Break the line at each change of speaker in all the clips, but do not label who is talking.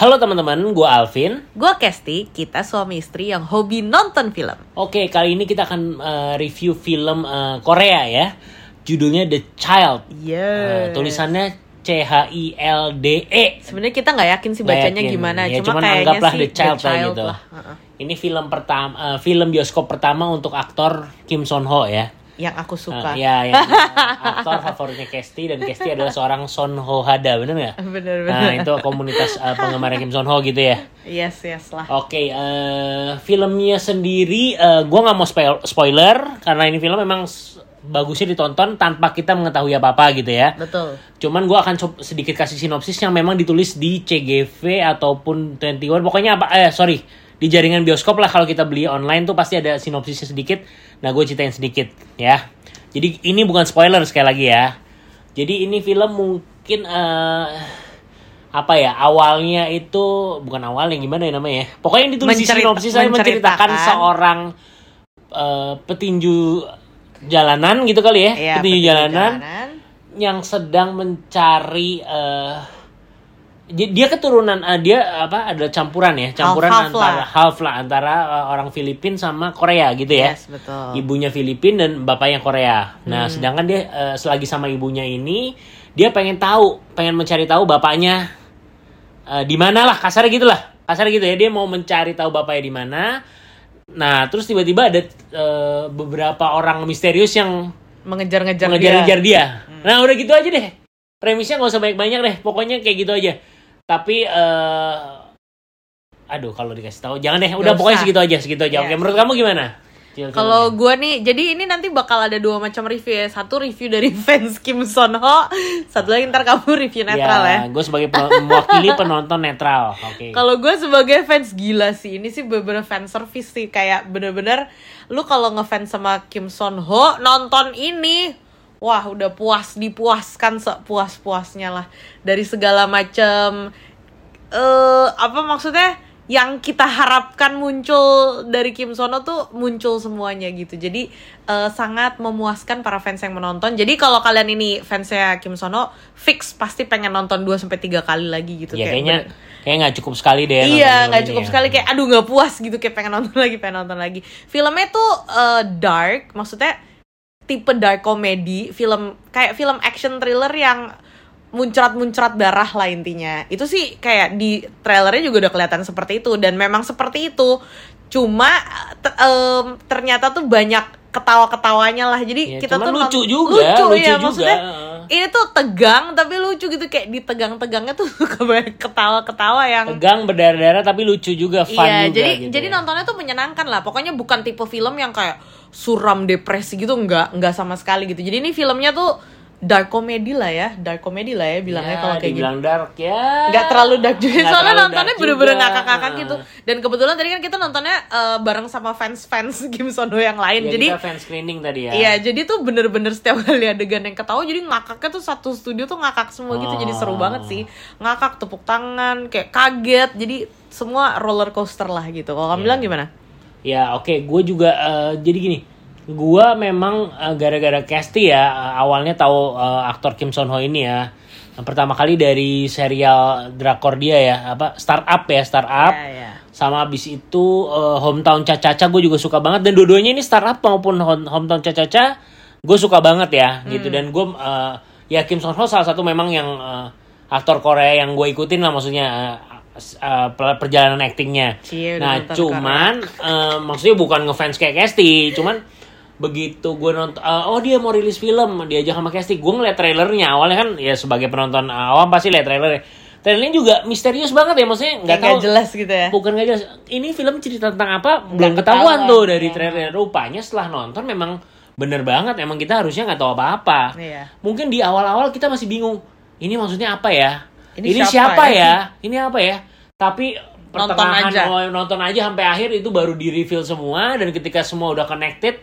Halo teman-teman, gue Alvin.
Gue Kesti, kita suami istri yang hobi nonton film.
Oke, kali ini kita akan uh, review film uh, Korea ya. Judulnya The Child. Uh,
Yes.
tulisannya C H I L D E.
Sebenarnya kita nggak yakin sih bacanya
yakin.
gimana,
Ya,
cuma
cuman
kayaknya
anggaplah
sih
The Child lah gitu.
lah. Heeh.
Ini film pertama, uh, film bioskop pertama untuk aktor Kim Son Ho ya.
Yang aku suka.
Uh, ya, uh, aktor favoritnya Kesti dan Kesti adalah seorang Son Ho Hada, bener nggak?
Bener
Nah,
bener.
itu komunitas uh, penggemar Kim Son Ho gitu ya.
Yes yes lah.
Oke, eh, filmnya sendiri, eh, gue nggak mau spoil- spoiler karena ini film memang bagusnya ditonton tanpa kita mengetahui apa apa gitu ya.
Betul.
Cuman gue akan sedikit kasih sinopsis yang memang ditulis di CGV ataupun 21 pokoknya apa? Eh sorry, di jaringan bioskop lah kalau kita beli online tuh pasti ada sinopsisnya sedikit. Nah gue ceritain sedikit ya. Jadi ini bukan spoiler sekali lagi ya. Jadi ini film mungkin eh apa ya awalnya itu bukan awalnya gimana ya namanya ya. Pokoknya yang ditulis di
Mencerita-
sinopsis saya menceritakan seorang eh, petinju jalanan gitu kali ya,
Iya,
petinju
petinju
jalanan yang sedang mencari di- dia keturunan eh, dia apa ada campuran ya campuran
Half-half
antara
lah.
half lah antara eh, orang Filipin sama Korea gitu ya
Yes betul.
ibunya Filipin dan bapaknya Korea nah
Hmm.
sedangkan dia eh, selagi sama ibunya ini dia pengen tahu pengen mencari tahu bapaknya eh, di mana lah kasarnya gitu lah kasarnya gitu ya dia mau mencari tahu bapaknya di mana nah terus tiba-tiba ada eh, beberapa orang misterius yang
Mengejar-ngejar dia.
mengejar-ngejar dia. Nah udah gitu aja deh. Premisnya nggak usah banyak-banyak deh. Pokoknya kayak gitu aja. Tapi eh aduh kalau dikasih tahu jangan deh. Udah pokoknya
usah.
segitu aja, segitu aja.
Ya,
Oke, menurut kamu gimana?
Kalau gue nih, jadi ini nanti bakal ada dua macam review ya. Satu review dari fans Kim Son Ho, satu lagi ntar kamu review netral ya.
gue sebagai mewakili penonton netral. Oke.
Kalau gue sebagai fans gila sih, ini sih bener-bener fan service sih kayak bener-bener lu kalau ngefans sama Kim Son Ho nonton ini, wah udah puas dipuaskan sepuas-puasnya lah dari segala macam eh apa maksudnya yang kita harapkan muncul dari Kim Son Ho tuh muncul semuanya gitu. Jadi eh, sangat memuaskan para fans yang menonton. Jadi kalau kalian ini fansnya Kim Son Ho, fix pasti pengen nonton 2 sampai 3 kali lagi gitu
ya
kayak
kayaknya kayak nggak cukup sekali deh.
Iya, nggak cukup
ya.
sekali kayak aduh nggak puas gitu kayak pengen nonton lagi, pengen nonton lagi. Filmnya tuh eh, dark, maksudnya tipe dark comedy, film kayak film action thriller yang muncrat-muncrat darah lah intinya. Itu sih kayak di trailernya juga udah kelihatan seperti itu dan memang seperti itu. Cuma em, ternyata tuh banyak ketawa-ketawanya lah. Jadi
Ya,
kita tuh
lucu juga,
lucu,
lucu
ya
juga.
maksudnya ini tuh tegang tapi lucu gitu kayak di tegang-tegangnya tuh banyak ketawa-ketawa yang
Tegang berdarah-darah tapi lucu juga, fun
iya,
juga
jadi
gitu
jadi
ya.
nontonnya tuh menyenangkan lah. Pokoknya bukan tipe film yang kayak suram depresi gitu enggak, enggak sama sekali gitu. Jadi ini filmnya tuh dark comedy lah ya, dark comedy lah ya bilangnya
Ya,
kalau kayak gitu.
dibilang dark ya.
Nggak terlalu dark juga,
Nggak
soalnya nontonnya bener-bener ngakak-ngakak gitu. Dan kebetulan tadi kan kita nontonnya eh, bareng sama fans-fans Kim Son Ho yang lain.
Ya,
jadi
kita fan screening tadi ya.
Iya, jadi tuh bener-bener setiap kali adegan yang ketawa jadi ngakaknya tuh satu studio tuh ngakak semua gitu. Jadi seru
Oh.
banget sih. Ngakak, tepuk tangan, kayak kaget. Jadi semua roller coaster lah gitu. Kalau kamu
Iya.
bilang gimana?
Ya oke, gue juga eh, jadi gini, gue memang eh, gara-gara Casty ya eh, awalnya tahu eh, aktor Kim Son Ho ini ya Yang pertama kali dari serial drakor dia ya apa Startup ya Startup
Iya, iya.
sama abis itu eh, Hometown Caca-Caca gue juga suka banget dan dua-duanya ini Startup maupun Home- Hometown Caca-Caca gue suka banget ya gitu
Hmm.
dan gue eh, ya Kim Son Ho salah satu memang yang eh, aktor Korea yang gue ikutin lah maksudnya eh, per- perjalanan aktingnya.
Cie, udah
Nah, cuman eh, maksudnya bukan ngefans kayak Casty, cuman begitu gue nonton eh, oh dia mau rilis film diajak sama Casty gue ngeliat trailernya awalnya kan ya sebagai penonton awam pasti lihat trailernya trailernya juga misterius banget ya maksudnya nggak tahu
jelas gitu ya.
bukan nggak jelas ini film cerita tentang apa belum ketahuan
ketahuan,
tuh dari
iya.
trailer rupanya setelah nonton memang bener banget emang kita harusnya nggak tahu apa-apa
Iya.
mungkin di awal-awal kita masih bingung ini maksudnya apa ya
Ini
ini,
siapa
siapa,
ya?
ya ini apa ya tapi
Nonton
pertengahan
aja.
oh, nonton aja sampai akhir itu baru di reveal semua dan ketika semua udah connected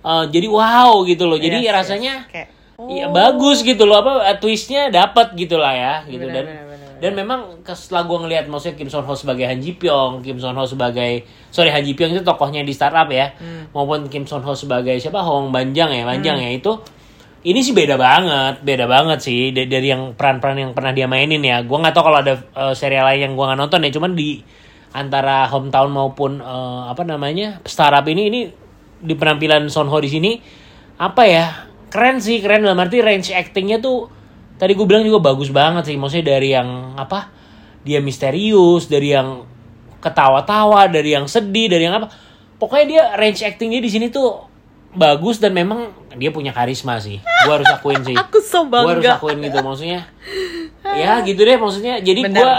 eh, jadi wow gitu loh jadi
Yes, yes.
rasanya
Kayak,
Iya
oh.
bagus gitu loh apa eh, twistnya dapat gitu lah ya gitu
Bener,
dan
bener, bener, bener.
dan memang setelah gue ngelihat maksudnya Kim Son Ho sebagai Han Ji Pyong, Kim Son Ho sebagai sorry Han Ji Pyong itu tokohnya di startup ya,
Hmm.
maupun Kim Son Ho sebagai siapa Hong Banjang ya, Banjang ya itu ini sih beda banget, beda banget sih da- dari yang peran-peran yang pernah dia mainin ya. Gua nggak tahu kalau ada eh, serial lain yang gua nggak nonton ya, cuman di antara hometown maupun eh, apa namanya startup ini ini di penampilan Son Ho di sini apa ya keren sih keren dalam arti range actingnya tuh tadi gue bilang juga bagus banget sih maksudnya dari yang apa dia misterius dari yang ketawa-tawa dari yang sedih dari yang apa pokoknya dia range actingnya di sini tuh bagus dan memang dia punya karisma sih gue harus akuin sih
Aku so
gue harus
bangga.
akuin gitu maksudnya ya gitu deh maksudnya jadi gue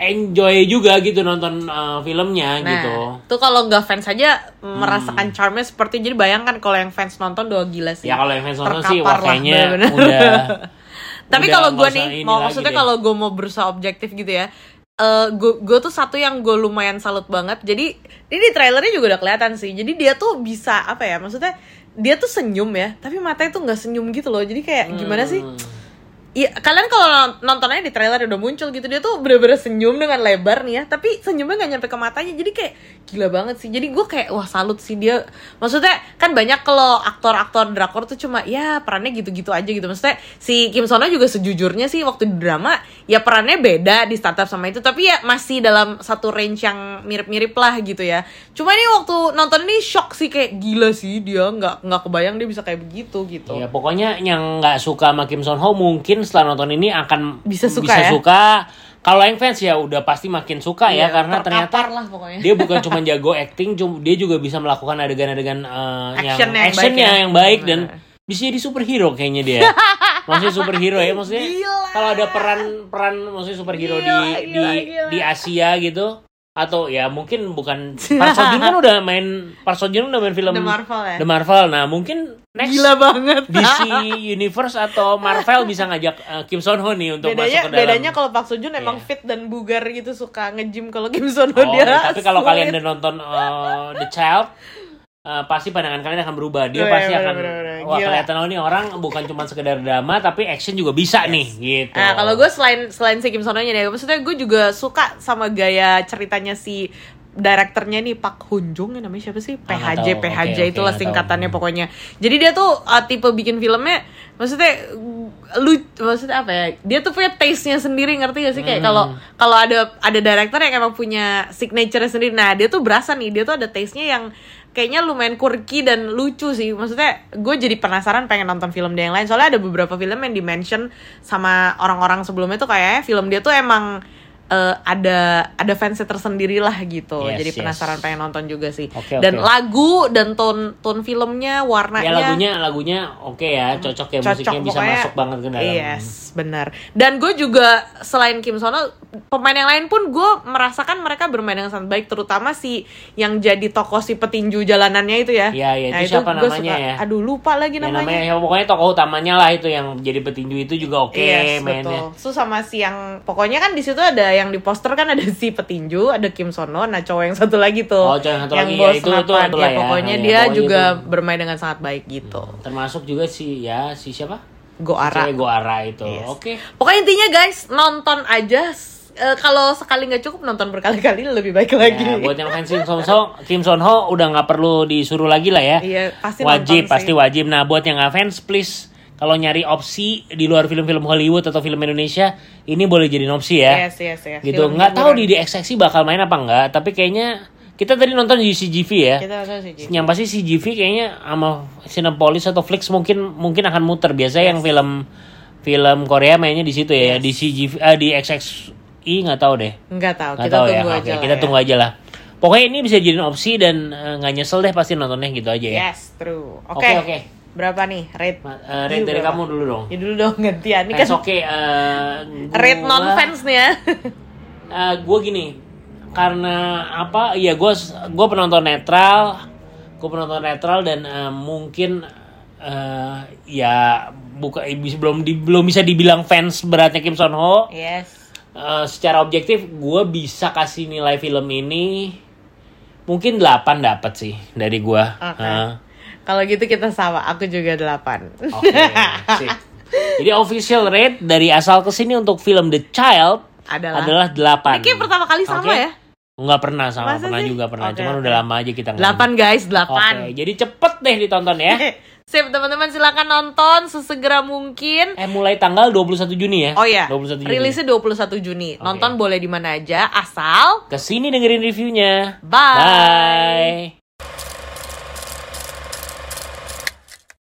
enjoy juga gitu nonton uh, filmnya
Nah,
gitu
tuh kalau nggak fans aja merasakan charmnya seperti jadi bayangkan kalau yang fans nonton doa gila sih.
ya kalau yang fans nonton sih wah
bener-bener.
udah
Tapi kalau gue nih, mau maksudnya kalau gue mau berusaha objektif gitu ya, eh gue tuh satu yang gue lumayan salut banget. Jadi ini di trailernya juga udah kelihatan sih. Jadi dia tuh bisa apa ya? Maksudnya dia tuh senyum ya, tapi matanya tuh nggak senyum gitu loh. Jadi kayak gimana sih? Iya, kalian kalau non- nontonnya di trailer udah muncul gitu dia tuh bener-bener senyum dengan lebar nih ya, tapi senyumnya nggak nyampe ke matanya, jadi kayak gila banget sih. Jadi gue kayak wah salut sih dia. Maksudnya kan banyak kalau aktor-aktor drakor tuh cuma ya perannya gitu-gitu aja gitu. Maksudnya si Kim Sono juga sejujurnya sih waktu di drama ya perannya beda di startup sama itu, tapi ya masih dalam satu range yang mirip-mirip lah gitu ya. Cuma ini waktu nonton ini shock sih kayak gila sih dia nggak nggak kebayang dia bisa kayak begitu gitu.
Ya pokoknya yang nggak suka sama Kim Son Ho mungkin setelah nonton ini akan
Bisa suka ya?
suka. Kalau yang fans ya udah pasti makin suka ya
Iya,
karena
terkapar
ternyata
lah pokoknya.
dia bukan cuma jago acting, dia juga bisa melakukan adegan-adegan yang
Action yang
actionnya
baik ya.
yang baik dan bisa jadi superhero kayaknya dia. maksudnya superhero ya maksudnya kalau ada peran-peran maksudnya superhero
Gila,
di
gila,
di
gila.
di Asia gitu atau ya mungkin bukan Park kan udah main Park udah main film
The Marvel ya?
The Marvel. Nah, mungkin next
Gila banget.
DC Universe atau Marvel bisa ngajak uh, Kim Son Ho nih untuk
bedanya
masuk ke dalam.
bedanya kalau Park Seo Joon emang
Iya.
fit dan bugar gitu suka nge-gym kalau Kim Son Ho
Oh,
dia
tapi kalau kalian udah nonton uh, The Child uh, pasti pandangan kalian akan berubah. Dia
Oh, iya,
pasti
bener,
akan
bener, bener.
wah
Gila.
kelihatan oh ini orang bukan cuma sekedar drama tapi action juga bisa nih gitu.
Nah, kalau gue selain selain si Kim Son Ho-nya nih, maksudnya gue juga suka sama gaya ceritanya si direkturnya nih Pak Hun Jung ya namanya siapa sih?
Ah,
PHJ
tahu.
PHJ
oke,
itulah
nggak
singkatannya
tahu.
pokoknya. Jadi dia tuh uh, tipe bikin filmnya maksudnya lu maksudnya apa ya? Dia tuh punya taste-nya sendiri ngerti gak sih kayak
Hmm.
kalau kalau ada ada director yang emang punya signature sendiri. Nah, dia tuh berasa nih, dia tuh ada taste-nya yang kayaknya lumayan quirky dan lucu sih. Maksudnya gue jadi penasaran pengen nonton film dia yang lain. Soalnya ada beberapa film yang dimention sama orang-orang sebelumnya tuh kayaknya film dia tuh emang eh, ada ada fansnya tersendiri lah gitu.
Yes,
jadi
yes.
penasaran pengen nonton juga sih.
Oke,
dan lagu dan tone tone filmnya, warnanya
ya lagunya lagunya oke ya, cocok ya musiknya bisa
pokoknya.
masuk banget ke dalam.
Yes, benar. Dan gue juga selain Kim Sono, pemain yang lain pun gue merasakan mereka bermain dengan sangat baik, terutama si yang jadi tokoh si petinju jalanannya itu ya.
Iya, iya, itu siapa
gua
namanya ya?
Aduh lupa lagi
Ya,
namanya.
namanya ya, pokoknya tokoh utamanya lah itu yang jadi petinju itu juga oke
Yes,
mainnya.
betul. Terus sama si yang pokoknya kan di situ ada yang di poster kan ada si petinju, ada Kim Sono, nah cowok yang satu lagi tuh.
Oh, cowok yang satu lagi, ya,
bos
itu- itu-
mapan.
itulah
Ya,
ya.
pokoknya
Ya,
dia
pokoknya
juga
itu.
bermain dengan sangat baik gitu.
Termasuk juga si ya si siapa?
Go Ara.
Cewek Goara itu.
Yes.
Oke.
Pokoknya intinya guys, nonton aja. Eh, kalau sekali nggak cukup nonton berkali-kali lebih baik lagi.
Ya, buat yang fans Kim Son Ho, Kim Son Ho udah nggak perlu disuruh lagi lah ya.
Iya, pasti
wajib, pasti
sih.
wajib. Nah, buat yang nggak fans, please kalau nyari opsi di luar film-film Hollywood atau film Indonesia, ini boleh jadi opsi ya.
Yes, yes, yes.
Gitu.
Film
Nggak tahu di. DXXI bakal main apa enggak, tapi kayaknya kita tadi nonton di CGV ya.
Kita nonton. Ji.
Yang pasti CGV kayaknya sama Cinepolis atau Flix mungkin mungkin akan muter. Biasanya yang film film Korea mainnya di situ ya,
Yes.
di CGV ah, di XXI nggak tahu deh.
Nggak tahu,
Nggak
kita
tahu
tunggu
ya.
aja
Oke,
lah
kita
ya.
tunggu aja lah. Pokoknya ini bisa jadi opsi dan eh, nggak nyesel deh pasti nontonnya gitu aja ya.
Yes, true. Oke.
Oke, oke.
Berapa nih rate?
Ma- eh, rate
You
dari
berapa?
kamu dulu dong.
Ya dulu dong gantian. Ini
Eh,
kan
oke. eh,
rate
gua-
non fans nih ya.
Eh, gue gini karena apa ya gue gue penonton netral gue penonton netral dan eh, mungkin eh, ya buka belum di, belum bisa dibilang fans beratnya Kim Son Ho
yes.
Eh, secara objektif gue bisa kasih nilai film ini mungkin 8 dapat sih dari gue
Oke. Kalau gitu kita sama, aku juga 8.
oke sip. jadi official rate dari asal ke sini untuk film The Child
Adalah.
adalah 8
Ini pertama kali sama
Oke?
ya.
Nggak pernah sama,
Masa
pernah
sih?
juga pernah.
Oke,
Cuman udah lama aja kita nggak.
8 guys,
Oke,
8.
jadi cepet deh ditonton ya.
Sip, teman-teman silakan nonton sesegera mungkin.
eh mulai tanggal 21 Juni ya.
Oh ya,
21 Juni.
rilisnya 21 Juni. Nonton boleh di mana aja, asal
Ke sini dengerin reviewnya.
Bye.
Bye.